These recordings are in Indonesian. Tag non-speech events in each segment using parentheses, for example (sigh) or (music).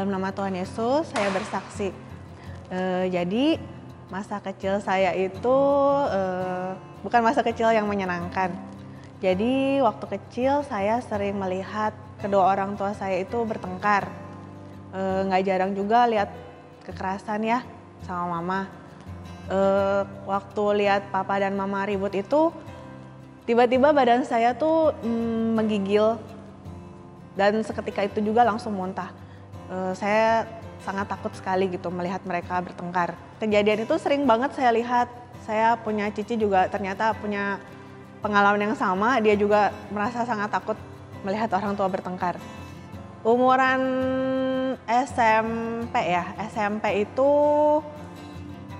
Dalam nama Tuhan Yesus, saya bersaksi. Eh, jadi masa kecil saya itu eh, bukan masa kecil yang menyenangkan. Jadi waktu kecil saya sering melihat kedua orang tua saya itu bertengkar. Eh, Nggak jarang juga lihat kekerasan ya sama mama. Eh, waktu lihat papa dan mama ribut itu, tiba-tiba badan saya tuh mm, menggigil dan seketika itu juga langsung muntah. Eh, saya sangat takut sekali gitu melihat mereka bertengkar. Kejadian itu sering banget saya lihat. Saya punya cici juga ternyata punya pengalaman yang sama. Dia juga merasa sangat takut melihat orang tua bertengkar. Umuran SMP ya, SMP itu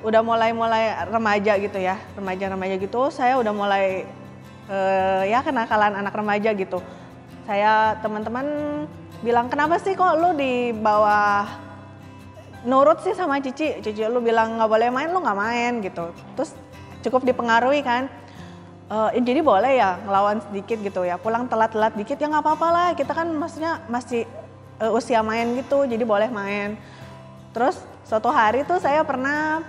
udah mulai-mulai remaja gitu ya, remaja-remaja gitu. Saya udah mulai eh, ya kenakalan anak remaja gitu. Saya teman-teman bilang kenapa sih kok lu di bawah nurut sih sama Cici. Cici lu bilang nggak boleh main, lu nggak main gitu. Terus cukup dipengaruhi kan. Eh, jadi boleh ya ngelawan sedikit gitu ya. Pulang telat-telat dikit ya nggak apa-apa lah. Kita kan maksudnya masih eh, usia main gitu, jadi boleh main. Terus suatu hari tuh saya pernah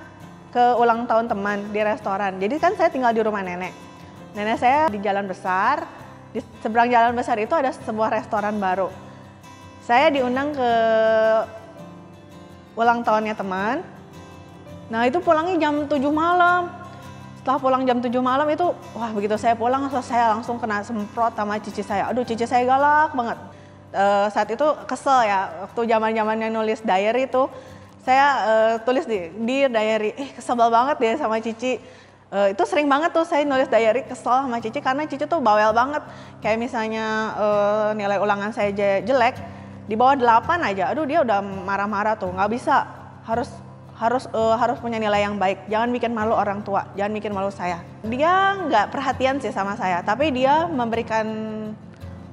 ke ulang tahun teman di restoran. Jadi kan saya tinggal di rumah nenek. Nenek saya di jalan besar, di seberang jalan besar itu ada sebuah restoran baru. Saya diundang ke ulang tahunnya teman. Nah itu pulangnya jam 7 malam. Setelah pulang jam 7 malam itu, wah begitu saya pulang saya langsung kena semprot sama cici saya. Aduh cici saya galak banget. Eh, saat itu kesel ya, waktu zaman zamannya nulis diary itu, saya eh, tulis di, di diary, eh kesel banget deh sama cici. Eh, itu sering banget tuh saya nulis diary kesel sama cici karena cici tuh bawel banget. Kayak misalnya eh, nilai ulangan saya je- jelek, di bawah 8 aja, aduh dia udah marah-marah tuh, nggak bisa, harus harus eh, harus punya nilai yang baik, jangan bikin malu orang tua, jangan bikin malu saya. Dia nggak perhatian sih sama saya, tapi dia memberikan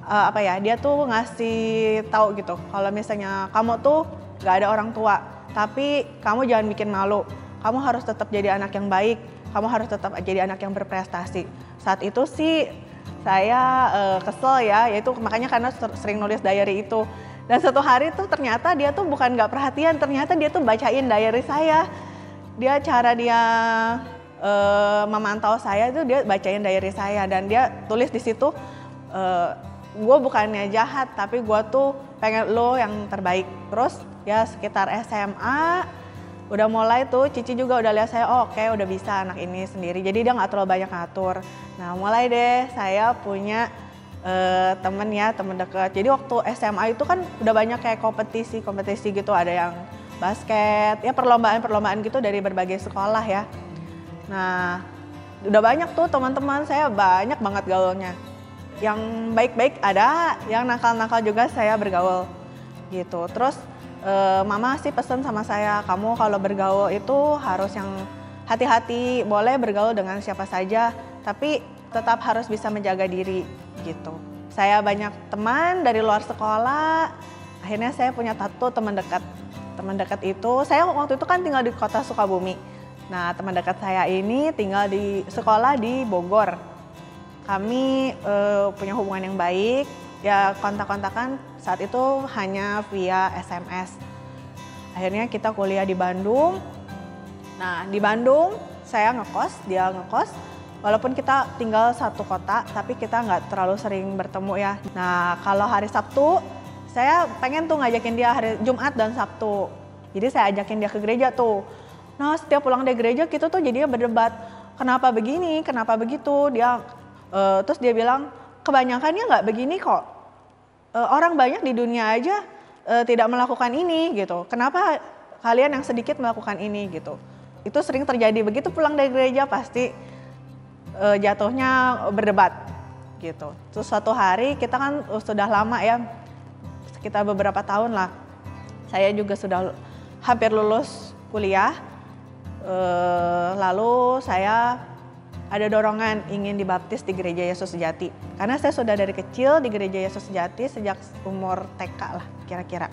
eh, apa ya, dia tuh ngasih tahu gitu, kalau misalnya kamu tuh nggak ada orang tua, tapi kamu jangan bikin malu, kamu harus tetap jadi anak yang baik, kamu harus tetap jadi anak yang berprestasi. Saat itu sih saya eh, kesel ya, yaitu makanya karena ser- sering nulis diary itu. Dan satu hari tuh ternyata dia tuh bukan nggak perhatian, ternyata dia tuh bacain diary saya. Dia cara dia eh, memantau saya itu dia bacain diary saya dan dia tulis di situ, gue bukannya jahat tapi gue tuh pengen lo yang terbaik. Terus ya sekitar SMA udah mulai tuh Cici juga udah lihat saya oh, oke udah bisa anak ini sendiri jadi dia nggak terlalu banyak ngatur nah mulai deh saya punya eh, temen ya temen dekat jadi waktu SMA itu kan udah banyak kayak kompetisi kompetisi gitu. Ada yang basket ya perlombaan perlombaan gitu dari berbagai sekolah ya. Nah udah banyak tuh teman-teman. Saya banyak banget gaulnya. Yang baik-baik ada yang nakal-nakal juga saya bergaul gitu. Terus eh, mama sih pesen sama saya kamu kalau bergaul itu harus yang hati-hati. Boleh bergaul dengan siapa saja tapi tetap harus bisa menjaga diri gitu. Saya banyak teman dari luar sekolah akhirnya saya punya satu teman dekat. Teman dekat itu saya waktu itu kan tinggal di kota Sukabumi. Nah teman dekat saya ini tinggal di sekolah di Bogor. Kami eh, punya hubungan yang baik. Ya kontak-kontakan saat itu hanya via SMS akhirnya kita kuliah di Bandung. Nah di Bandung saya ngekos dia ngekos walaupun kita tinggal satu kota tapi kita nggak terlalu sering bertemu ya. Nah kalau hari Sabtu saya pengen tuh ngajakin dia hari Jumat dan Sabtu. Jadi saya ajakin dia ke gereja tuh. Nah setiap pulang dari gereja kita tuh jadinya berdebat kenapa begini? Kenapa begitu? Dia eh, terus dia bilang kebanyakannya nggak begini kok. Eh, orang banyak di dunia aja eh, tidak melakukan ini gitu. Kenapa kalian yang sedikit melakukan ini? gitu? Itu sering terjadi. Begitu pulang dari gereja pasti eh, jatuhnya berdebat gitu. Terus suatu hari kita kan sudah lama ya, sekitar beberapa tahun lah. Saya juga sudah hampir lulus kuliah. Eh, lalu saya ada dorongan ingin dibaptis di Gereja Yesus Sejati. Karena saya sudah dari kecil di Gereja Yesus Sejati sejak umur TK lah kira-kira.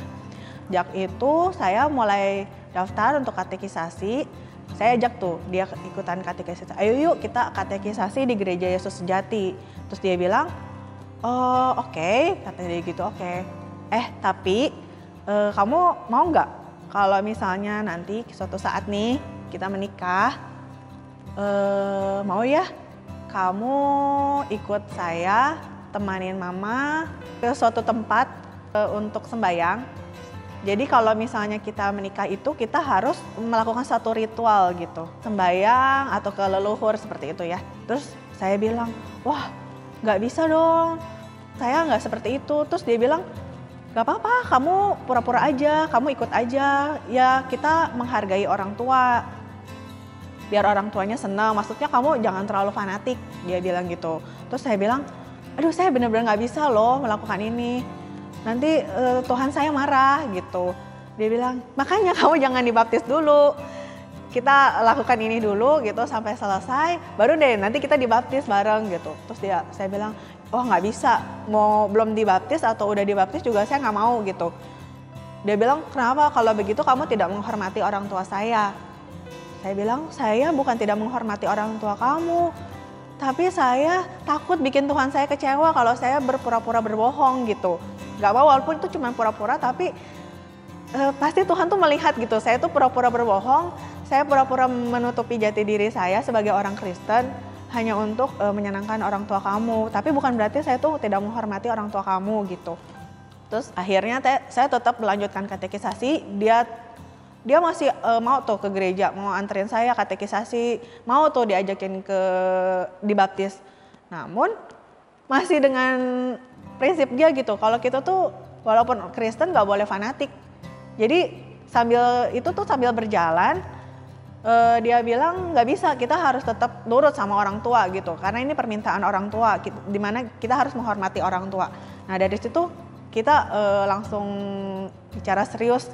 Sejak itu saya mulai daftar untuk katekisasi. Saya ajak tuh dia ikutan katekisasi. Ayo yuk kita katekisasi di Gereja Yesus Sejati. Terus dia bilang, oh oke, kata dia gitu oke. Eh tapi e, kamu mau nggak kalau misalnya nanti suatu saat nih kita menikah, e, mau ya kamu ikut saya temanin mama ke suatu tempat e, untuk sembayang. Jadi kalau misalnya kita menikah itu kita harus melakukan satu ritual gitu, sembayang atau ke leluhur seperti itu ya. Terus saya bilang, wah nggak bisa dong, saya nggak seperti itu. Terus dia bilang, gak apa-apa, kamu pura-pura aja, kamu ikut aja. Ya kita menghargai orang tua, biar orang tuanya senang. Maksudnya kamu jangan terlalu fanatik, dia bilang gitu. Terus saya bilang, aduh saya benar-benar nggak bisa loh melakukan ini. Nanti uh, Tuhan saya marah gitu. Dia bilang, makanya kamu jangan dibaptis dulu. Kita lakukan ini dulu gitu sampai selesai, baru deh nanti kita dibaptis bareng gitu. Terus dia, saya bilang, oh nggak bisa. Mau belum dibaptis atau udah dibaptis juga saya nggak mau gitu. Dia bilang kenapa? Kalau begitu kamu tidak menghormati orang tua saya. Saya bilang saya bukan tidak menghormati orang tua kamu. Tapi saya takut bikin Tuhan saya kecewa kalau saya berpura-pura berbohong gitu nggak apa walaupun itu cuma pura-pura tapi eh, pasti Tuhan tuh melihat gitu saya tuh pura-pura berbohong saya pura-pura menutupi jati diri saya sebagai orang Kristen hanya untuk uh, menyenangkan orang tua kamu. Tapi bukan berarti saya tuh tidak menghormati orang tua kamu gitu. Terus akhirnya te, saya tetap melanjutkan katekisasi. Dia dia masih uh, mau tuh ke gereja, mau anterin saya katekisasi, mau tuh diajakin ke dibaptis. Namun masih dengan prinsip dia gitu. Kalau kita tuh walaupun Kristen nggak boleh fanatik. Jadi sambil itu tuh sambil berjalan uh, dia bilang nggak bisa kita harus tetap nurut sama orang tua gitu karena ini permintaan orang tua di mana kita harus menghormati orang tua nah dari situ kita uh, langsung bicara serius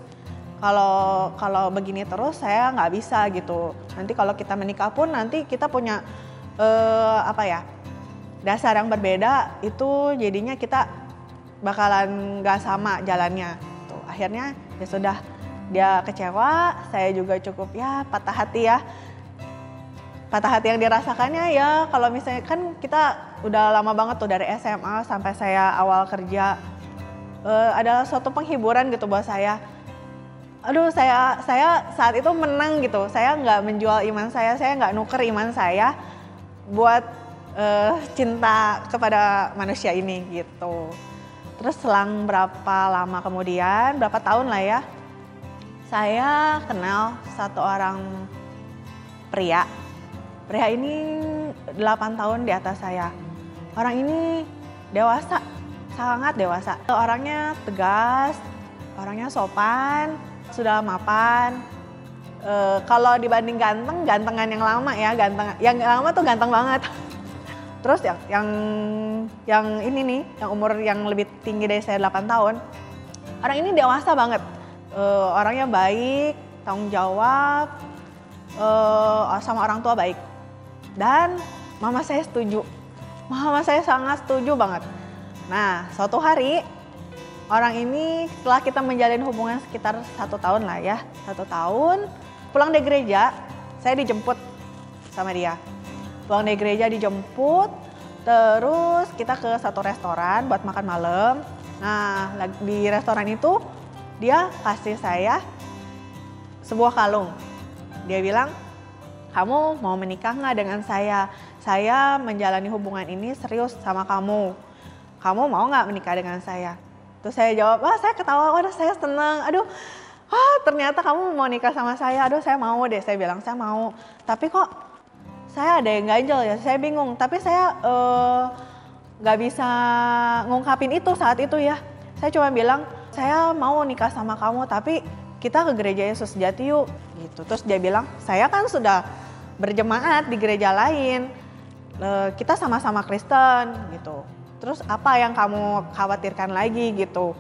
kalau kalau begini terus saya nggak bisa gitu nanti kalau kita menikah pun nanti kita punya uh, apa ya dasar yang berbeda itu jadinya kita bakalan nggak sama jalannya tuh akhirnya ya sudah dia kecewa, saya juga cukup ya patah hati ya. Patah hati yang dirasakannya ya kalau misalnya kan kita udah lama banget tuh dari SMA sampai saya awal kerja uh, adalah suatu penghiburan gitu buat saya. Aduh saya saya saat itu menang gitu. Saya nggak menjual iman saya, saya nggak nuker iman saya buat uh, cinta kepada manusia ini gitu. Terus selang berapa lama kemudian, berapa tahun lah ya, saya kenal satu orang pria. Pria ini 8 tahun di atas saya. Orang ini dewasa, sangat dewasa. Orangnya tegas, orangnya sopan, sudah mapan. E, kalau dibanding ganteng, gantengan yang lama ya, ganteng. Yang lama tuh ganteng banget. Terus yang yang yang ini nih, yang umur yang lebih tinggi dari saya 8 tahun. Orang ini dewasa banget uh, orangnya baik, tanggung jawab, uh, sama orang tua baik. Dan mama saya setuju. (laughs) Mama saya sangat setuju banget. Nah, suatu hari orang ini setelah kita menjalin hubungan sekitar satu tahun lah ya, satu tahun, pulang dari gereja, saya dijemput sama dia. Pulang dari gereja dijemput, terus kita ke satu restoran buat makan malam. Nah, di restoran itu dia kasih saya sebuah kalung. Dia bilang, kamu mau menikah nggak dengan saya? Saya menjalani hubungan ini serius sama kamu. Kamu mau nggak menikah dengan saya? Terus saya jawab, wah saya ketawa, waduh saya seneng, aduh wah ternyata kamu mau nikah sama saya, aduh saya mau deh, saya bilang saya mau. Tapi kok saya ada yang ganjel ya, saya bingung. Tapi saya eh, nggak uh, bisa ngungkapin itu saat itu ya. Saya cuma bilang, saya mau nikah sama kamu tapi kita ke gereja Yesus Sejati yuk gitu. Terus dia bilang, saya kan sudah berjemaat di gereja lain, kita sama-sama Kristen gitu. Terus apa yang kamu khawatirkan lagi gitu?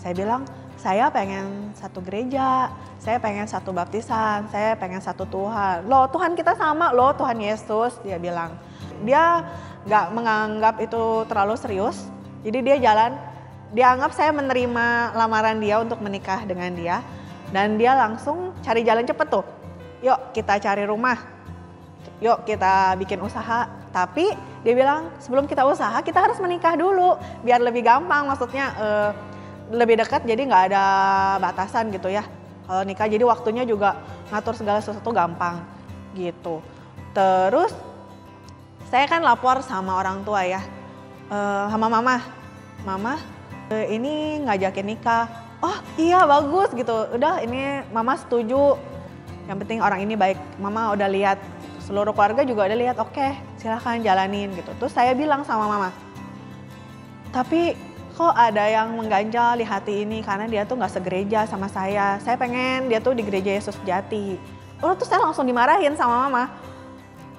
Saya bilang, saya pengen satu gereja, saya pengen satu baptisan, saya pengen satu Tuhan. Loh Tuhan kita sama loh Tuhan Yesus, dia bilang. Dia gak menganggap itu terlalu serius, jadi dia jalan dianggap saya menerima lamaran dia untuk menikah dengan dia dan dia langsung cari jalan cepet tuh. Yuk kita cari rumah, yuk kita bikin usaha. Tapi dia bilang sebelum kita usaha kita harus menikah dulu biar lebih gampang. Maksudnya uh, lebih dekat jadi nggak ada batasan gitu ya. Kalau nikah jadi waktunya juga ngatur segala sesuatu gampang gitu. Terus saya kan lapor sama orang tua ya uh, sama mama. Mama uh, ini ngajakin nikah. Oh iya bagus gitu. Udah ini mama setuju. Yang penting orang ini baik. Mama udah lihat seluruh keluarga juga udah lihat oke okay, silahkan jalanin gitu. Terus saya bilang sama mama tapi kok ada yang mengganjal di hati ini karena dia tuh nggak segereja sama saya? Saya pengen dia tuh di gereja Yesus Jati oh terus saya langsung dimarahin sama mama.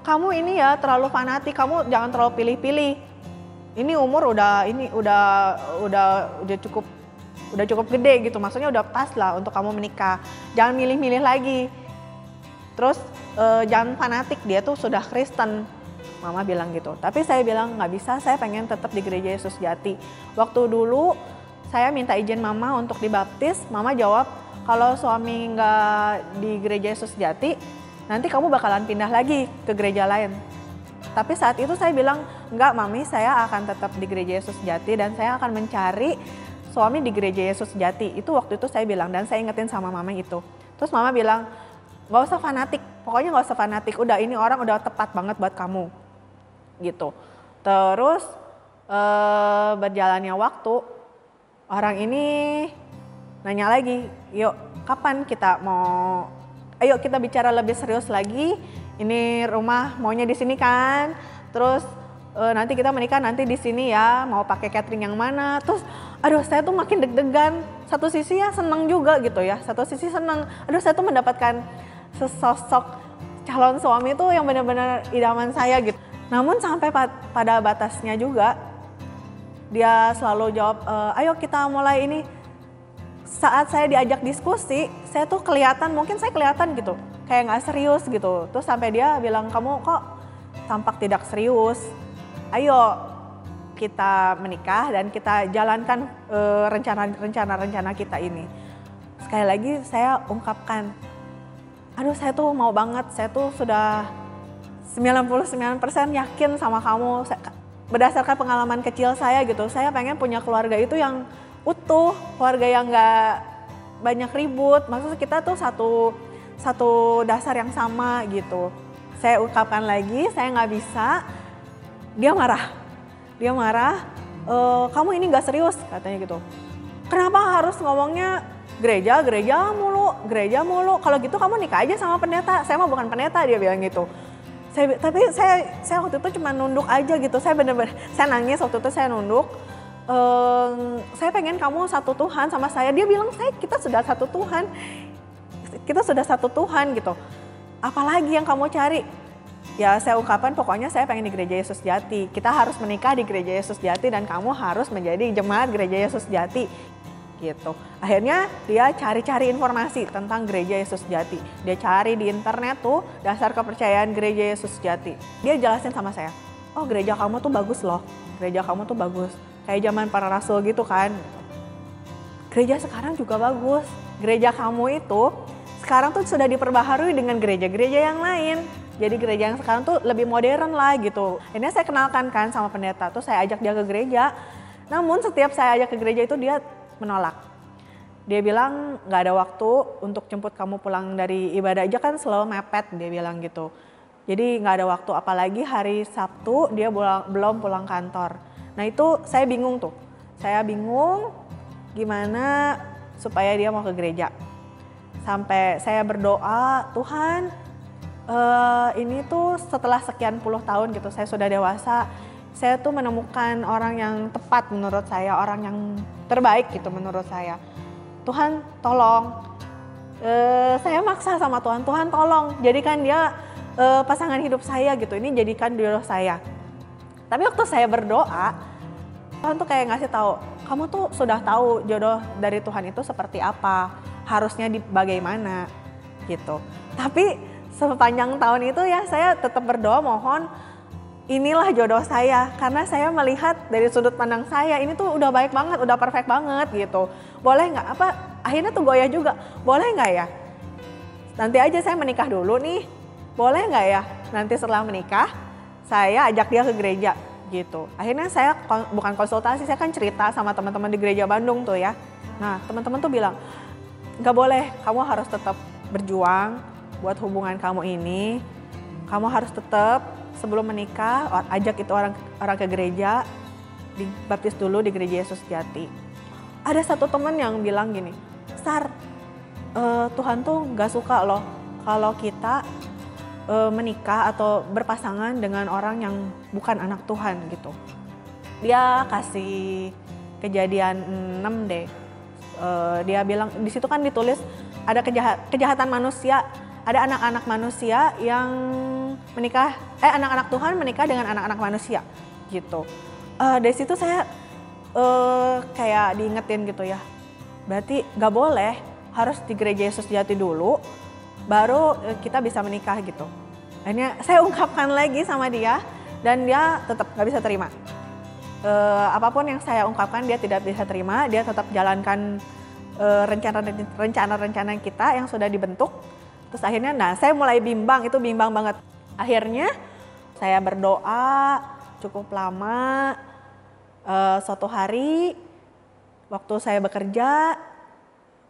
Kamu ini ya terlalu fanatik kamu jangan terlalu pilih-pilih. Ini umur udah ini udah udah udah cukup udah cukup gede gitu. Maksudnya udah pas lah untuk kamu menikah. Jangan milih-milih lagi. Terus uh, jangan fanatik dia tuh sudah Kristen mama bilang gitu. Tapi saya bilang nggak bisa saya pengen tetap di gereja Yesus Jati. Waktu dulu saya minta izin mama untuk dibaptis. Mama jawab kalau suami nggak di gereja Yesus Jati nanti kamu bakalan pindah lagi ke gereja lain. Tapi saat itu saya bilang nggak mami saya akan tetap di gereja Yesus Jati dan saya akan mencari suami di gereja Yesus Jati. Itu waktu itu saya bilang dan saya ingetin sama mama itu. Terus mama bilang nggak usah fanatik pokoknya nggak usah fanatik. Udah ini orang udah tepat banget buat kamu gitu. Terus eh, berjalannya waktu orang ini nanya lagi yuk kapan kita mau ayo kita bicara lebih serius lagi? Ini rumah maunya di sini kan? Terus e, nanti kita menikah nanti di sini ya mau pakai catering yang mana? Terus aduh saya tuh makin deg-degan. Satu sisi ya seneng juga gitu ya satu sisi seneng. Aduh saya tuh mendapatkan sesosok calon suami itu yang benar-benar idaman saya gitu. Namun sampai pada batasnya juga dia selalu jawab, e, ayo kita mulai ini. Saat saya diajak diskusi, saya tuh kelihatan, mungkin saya kelihatan gitu, kayak nggak serius gitu. Terus sampai dia bilang, kamu kok tampak tidak serius. Ayo kita menikah dan kita jalankan eh, rencana-rencana kita ini. Sekali lagi saya ungkapkan, aduh saya tuh mau banget, saya tuh sudah 99% yakin sama kamu. Berdasarkan pengalaman kecil saya gitu, saya pengen punya keluarga itu yang utuh, keluarga yang gak banyak ribut. Maksudnya kita tuh satu satu dasar yang sama gitu. Saya ungkapkan lagi, saya nggak bisa. Dia marah, dia marah. E, kamu ini nggak serius katanya gitu. Kenapa harus ngomongnya gereja, gereja mulu, gereja mulu. Kalau gitu kamu nikah aja sama pendeta. Saya mau bukan pendeta dia bilang gitu. Saya, tapi saya saya waktu itu cuma nunduk aja gitu. Saya bener-bener saya nangis waktu itu saya nunduk. Ehm, saya pengen kamu satu Tuhan sama saya. Dia bilang saya kita sudah satu Tuhan. Kita sudah satu Tuhan gitu. Apalagi yang kamu cari? Ya saya ungkapkan pokoknya saya pengen di gereja Yesus Jati. Kita harus menikah di gereja Yesus Jati dan kamu harus menjadi jemaat gereja Yesus Jati gitu. Akhirnya dia cari-cari informasi tentang gereja Yesus Jati. Dia cari di internet tuh dasar kepercayaan gereja Yesus Jati. Dia jelasin sama saya, oh gereja kamu tuh bagus loh, gereja kamu tuh bagus. Kayak zaman para rasul gitu kan. Gereja sekarang juga bagus. Gereja kamu itu sekarang tuh sudah diperbaharui dengan gereja-gereja yang lain. Jadi gereja yang sekarang tuh lebih modern lah gitu. Ini saya kenalkan kan sama pendeta, tuh saya ajak dia ke gereja. Namun setiap saya ajak ke gereja itu dia menolak. Dia bilang nggak ada waktu untuk jemput kamu pulang dari ibadah aja kan selalu mepet dia bilang gitu. Jadi nggak ada waktu apalagi hari Sabtu dia belum pulang kantor. Nah itu saya bingung tuh. Saya bingung gimana supaya dia mau ke gereja. Sampai saya berdoa, Tuhan uh, ini tuh setelah sekian puluh tahun gitu saya sudah dewasa saya tuh menemukan orang yang tepat menurut saya, orang yang terbaik gitu menurut saya. Tuhan tolong, e, saya maksa sama Tuhan, Tuhan tolong jadikan dia e, pasangan hidup saya gitu, ini jadikan jodoh saya. Tapi waktu saya berdoa, Tuhan tuh kayak ngasih tahu, kamu tuh sudah tahu jodoh dari Tuhan itu seperti apa, harusnya di bagaimana gitu. Tapi sepanjang tahun itu ya saya tetap berdoa mohon inilah jodoh saya karena saya melihat dari sudut pandang saya ini tuh udah baik banget, udah perfect banget gitu. Boleh nggak apa akhirnya tuh goyah juga. Boleh nggak ya? Nanti aja saya menikah dulu nih. Boleh nggak ya? Nanti setelah menikah saya ajak dia ke gereja gitu. Akhirnya saya bukan konsultasi, saya kan cerita sama teman-teman di gereja Bandung tuh ya. Nah teman-teman tuh bilang, nggak boleh, kamu harus tetap berjuang buat hubungan kamu ini. Kamu harus tetap sebelum menikah ajak itu orang orang ke gereja, dibaptis dulu di gereja Yesus Jati. Ada satu teman yang bilang gini, Sar, uh, Tuhan tuh nggak suka loh kalau kita uh, menikah atau berpasangan dengan orang yang bukan anak Tuhan gitu. Dia kasih kejadian 6 deh. Uh, dia bilang di situ kan ditulis ada kejahat, kejahatan manusia, ada anak-anak manusia yang menikah, eh anak-anak Tuhan menikah dengan anak-anak manusia gitu. Uh, dari situ saya uh, kayak diingetin gitu ya. Berarti gak boleh harus di gereja Yesus Jati dulu, baru kita bisa menikah gitu. Akhirnya saya ungkapkan lagi sama dia dan dia tetap gak bisa terima. Uh, apa pun yang saya ungkapkan dia tidak bisa terima, dia tetap jalankan Eh, rencana-rencana kita yang sudah dibentuk. Terus akhirnya, nah saya mulai bimbang, itu bimbang banget. Akhirnya saya berdoa cukup lama. Uh, suatu hari waktu saya bekerja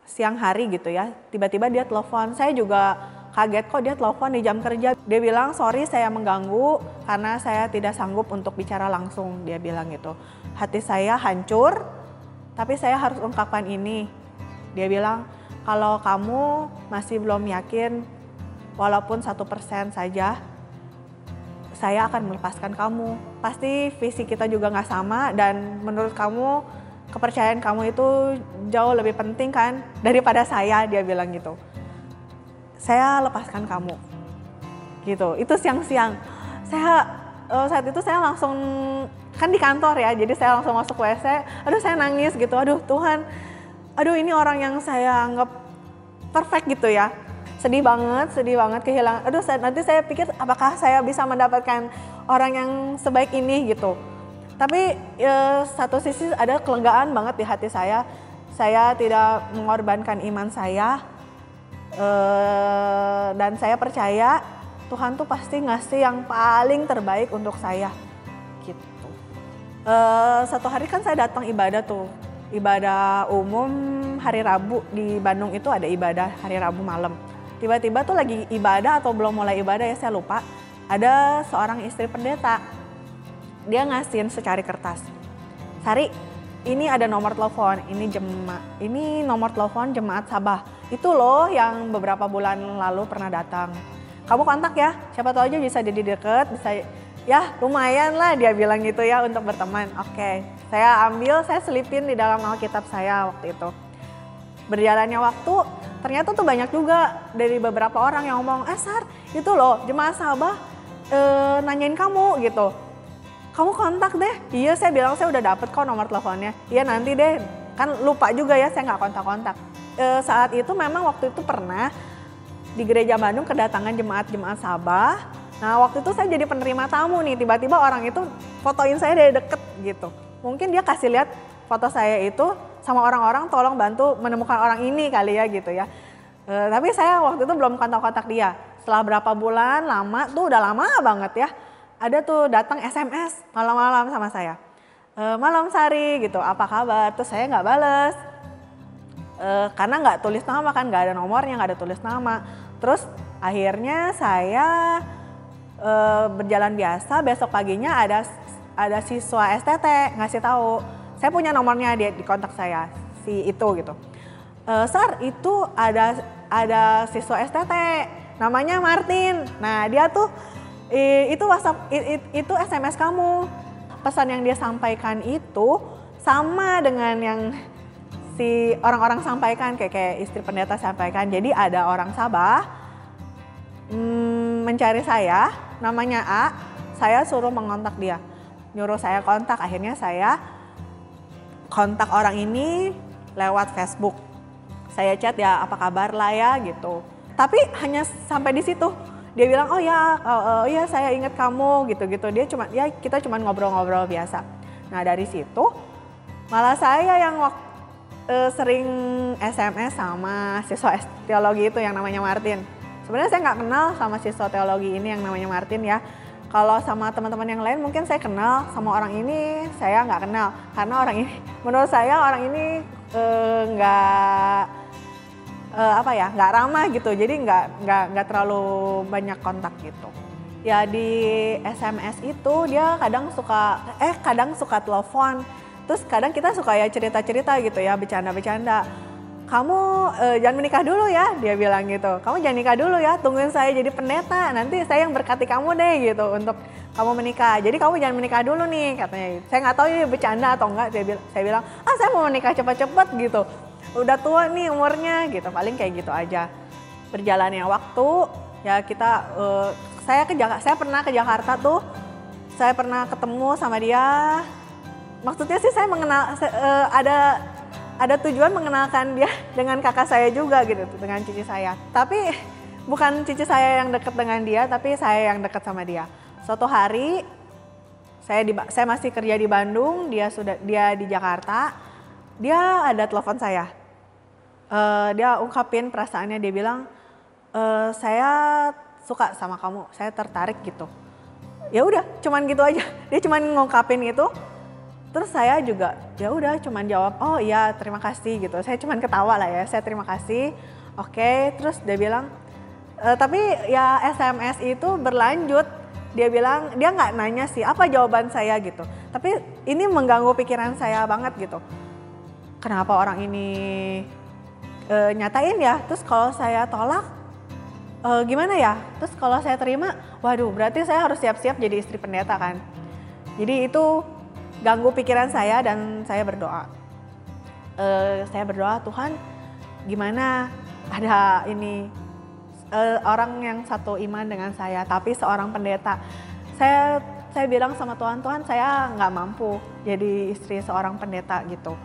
siang hari gitu ya, tiba-tiba dia telepon. Saya juga kaget kok dia telepon di jam kerja. Dia bilang sorry saya mengganggu karena saya tidak sanggup untuk bicara langsung. Dia bilang gitu. Hati saya hancur, tapi saya harus ungkapkan ini dia bilang, kalau kamu masih belum yakin, walaupun satu persen saja, saya akan melepaskan kamu. Pasti visi kita juga nggak sama dan menurut kamu kepercayaan kamu itu jauh lebih penting kan daripada saya, dia bilang gitu. Saya lepaskan kamu. Gitu, itu siang-siang. Saya uh, saat itu saya langsung kan di kantor ya, jadi saya langsung masuk WC. Aduh saya nangis gitu, aduh Tuhan aduh ini orang yang saya anggap perfect gitu ya. Sedih banget sedih banget kehilangan. Aduh saya, nanti saya pikir apakah saya bisa mendapatkan orang yang sebaik ini gitu. Tapi ya, satu sisi ada kelembagaan banget di hati saya. Saya tidak mengorbankan iman saya eh, dan saya percaya Tuhan tuh pasti ngasih yang paling terbaik untuk saya gitu. Eh, satu hari kan saya datang ibadah tuh ibadah umum hari Rabu di Bandung itu ada ibadah hari Rabu malam. Tiba-tiba tuh lagi ibadah atau belum mulai ibadah ya saya lupa. Ada seorang istri pendeta. Dia ngasihin secari kertas. Sari, ini ada nomor telepon, ini jema, ini nomor telepon jemaat Sabah. Itu loh yang beberapa bulan lalu pernah datang. Kamu kontak ya, siapa tahu aja bisa jadi deket, bisa ya lumayan lah dia bilang gitu ya untuk berteman. Oke, saya ambil, saya selipin di dalam Alkitab saya waktu itu. Berjalannya waktu, ternyata tuh banyak juga dari beberapa orang yang ngomong, eh Sar, itu loh jemaah Sabah e, nanyain kamu gitu. Kamu kontak deh. Iya saya bilang saya udah dapet kok nomor teleponnya. Iya nanti deh, kan lupa juga ya saya nggak kontak-kontak. E, saat itu memang waktu itu pernah di gereja Bandung kedatangan jemaat-jemaat Sabah Nah waktu itu saya jadi penerima tamu nih, tiba-tiba orang itu fotoin saya dari deket gitu. Mungkin dia kasih lihat foto saya itu sama orang-orang tolong bantu menemukan orang ini kali ya gitu ya. E, tapi saya waktu itu belum kontak-kontak dia. Setelah berapa bulan lama tuh udah lama banget ya. Ada tuh datang SMS malam-malam sama saya. E, malam Sari gitu, apa kabar? Terus saya nggak bales. E, karena nggak tulis nama kan, nggak ada nomornya, nggak ada tulis nama. Terus akhirnya saya uh, berjalan biasa, besok paginya ada ada siswa STT ngasih tahu, saya punya nomornya dia di kontak saya si itu gitu. Uh, Sar itu ada ada siswa STT namanya Martin. Nah dia tuh i, itu WhatsApp i, i, itu SMS kamu. Pesan yang dia sampaikan itu sama dengan yang si orang-orang sampaikan kayak kayak istri pendeta sampaikan. Jadi ada orang Sabah hmm, mencari saya namanya A, saya suruh mengontak dia. Nyuruh saya kontak, akhirnya saya kontak orang ini lewat Facebook. Saya chat ya apa kabar lah ya gitu. Tapi hanya sampai di situ. Dia bilang oh ya, oh, oh ya saya ingat kamu gitu-gitu. Dia cuma ya kita cuma ngobrol-ngobrol biasa. Nah dari situ malah saya yang waktu uh, sering SMS sama siswa teologi itu yang namanya Martin Sebenarnya saya nggak kenal sama siswa teologi ini yang namanya Martin ya. Kalau sama teman-teman yang lain mungkin saya kenal, sama orang ini saya nggak kenal. Karena orang ini, (laughs) menurut saya orang ini eh, nggak uh, apa ya nggak ramah gitu. Jadi nggak nggak nggak terlalu banyak kontak gitu. Ya di SMS itu dia kadang suka eh kadang suka telepon. Terus kadang kita suka ya cerita-cerita gitu ya bercanda-bercanda kamu uh, jangan menikah dulu ya dia bilang gitu. Kamu jangan nikah dulu ya tungguin saya jadi pendeta. Nanti saya yang berkati kamu deh gitu untuk kamu menikah. Jadi kamu jangan menikah dulu nih katanya. Saya nggak tahu ini bercanda atau enggak saya bilang saya bilang ah saya mau menikah cepat-cepat gitu. Udah tua nih umurnya gitu. Paling kayak gitu aja. Berjalannya waktu ya kita uh, saya ke saya pernah ke Jakarta tuh. Saya pernah ketemu sama dia. Maksudnya sih saya mengenal uh, ada ada tujuan mengenalkan dia dengan kakak saya juga gitu dengan cici saya. Tapi bukan cici saya yang dekat dengan dia tapi saya yang dekat sama dia. Suatu hari saya di saya masih kerja di Bandung dia sudah dia di Jakarta dia ada telepon saya. Uh, dia ungkapin perasaannya dia bilang uh, saya suka sama kamu saya tertarik gitu. Ya udah cuman gitu aja. Dia cuman ngungkapin itu terus saya juga ya udah cuman jawab oh iya terima kasih gitu. Saya cuman ketawa lah ya saya terima kasih. Oke okay. terus dia bilang e, tapi ya SMS itu berlanjut. Dia bilang dia nggak nanya sih apa jawaban saya? gitu. Tapi ini mengganggu pikiran saya banget gitu. Kenapa orang ini e, nyatain ya? Terus kalau saya tolak e, gimana ya? Terus kalau saya terima waduh berarti saya harus siap-siap jadi istri pendeta kan? Jadi itu ganggu pikiran saya dan saya berdoa. Uh, saya berdoa Tuhan gimana ada ini uh, orang yang satu iman dengan saya tapi seorang pendeta. Saya saya bilang sama Tuhan Tuhan saya nggak mampu jadi istri seorang pendeta gitu.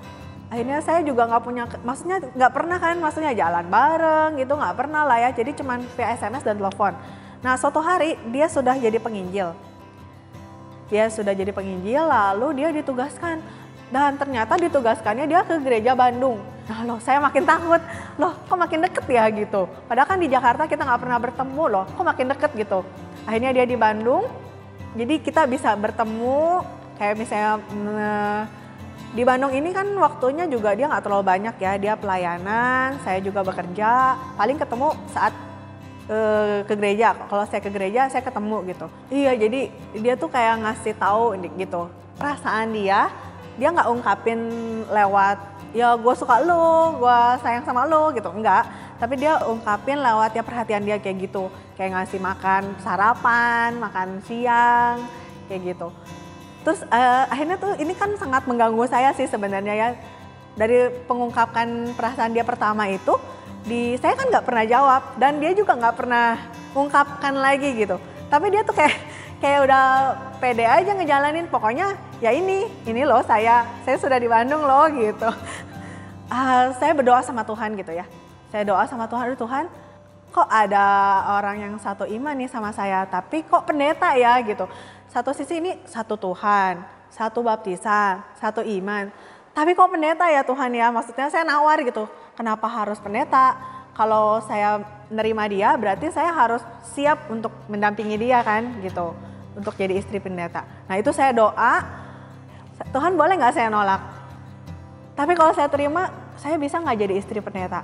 Akhirnya saya juga nggak punya, maksudnya nggak pernah kan, maksudnya jalan bareng gitu nggak pernah lah ya. Jadi cuman via SMS dan telepon. Nah suatu hari dia sudah jadi penginjil dia sudah jadi penginjil lalu dia ditugaskan dan ternyata ditugaskannya dia ke gereja Bandung. Nah loh saya makin takut, loh kok makin deket ya gitu. Padahal kan di Jakarta kita nggak pernah bertemu loh, kok makin deket gitu. Akhirnya dia di Bandung, jadi kita bisa bertemu kayak misalnya mm, di Bandung ini kan waktunya juga dia nggak terlalu banyak ya, dia pelayanan, saya juga bekerja, paling ketemu saat uh, ke gereja. Kalau saya ke gereja saya ketemu gitu. Iya jadi dia tuh kayak ngasih tahu gitu perasaan dia. Dia nggak ungkapin lewat ya gue suka lo, gue sayang sama lo gitu enggak. Tapi dia ungkapin lewat ya perhatian dia kayak gitu. Kayak ngasih makan sarapan, makan siang, kayak gitu. Terus uh, akhirnya tuh ini kan sangat mengganggu saya sih sebenarnya ya. Dari pengungkapkan perasaan dia pertama itu, di saya kan nggak pernah jawab dan dia juga nggak pernah ungkapkan lagi gitu. Tapi dia tuh kayak kayak udah pede aja ngejalanin. Pokoknya ya ini ini loh saya saya sudah di Bandung loh gitu. Uh, (laughs) saya berdoa sama Tuhan gitu ya. Saya doa sama Tuhan aduh Tuhan kok ada orang yang satu iman nih sama saya tapi kok pendeta ya? gitu. Satu sisi ini satu Tuhan satu baptisan satu iman tapi kok pendeta ya Tuhan ya maksudnya saya nawar gitu kenapa harus pendeta? Kalau saya nerima dia berarti saya harus siap untuk mendampingi dia kan gitu. Untuk jadi istri pendeta. Nah itu saya doa, Tuhan boleh nggak saya nolak? Tapi kalau saya terima, saya bisa nggak jadi istri pendeta?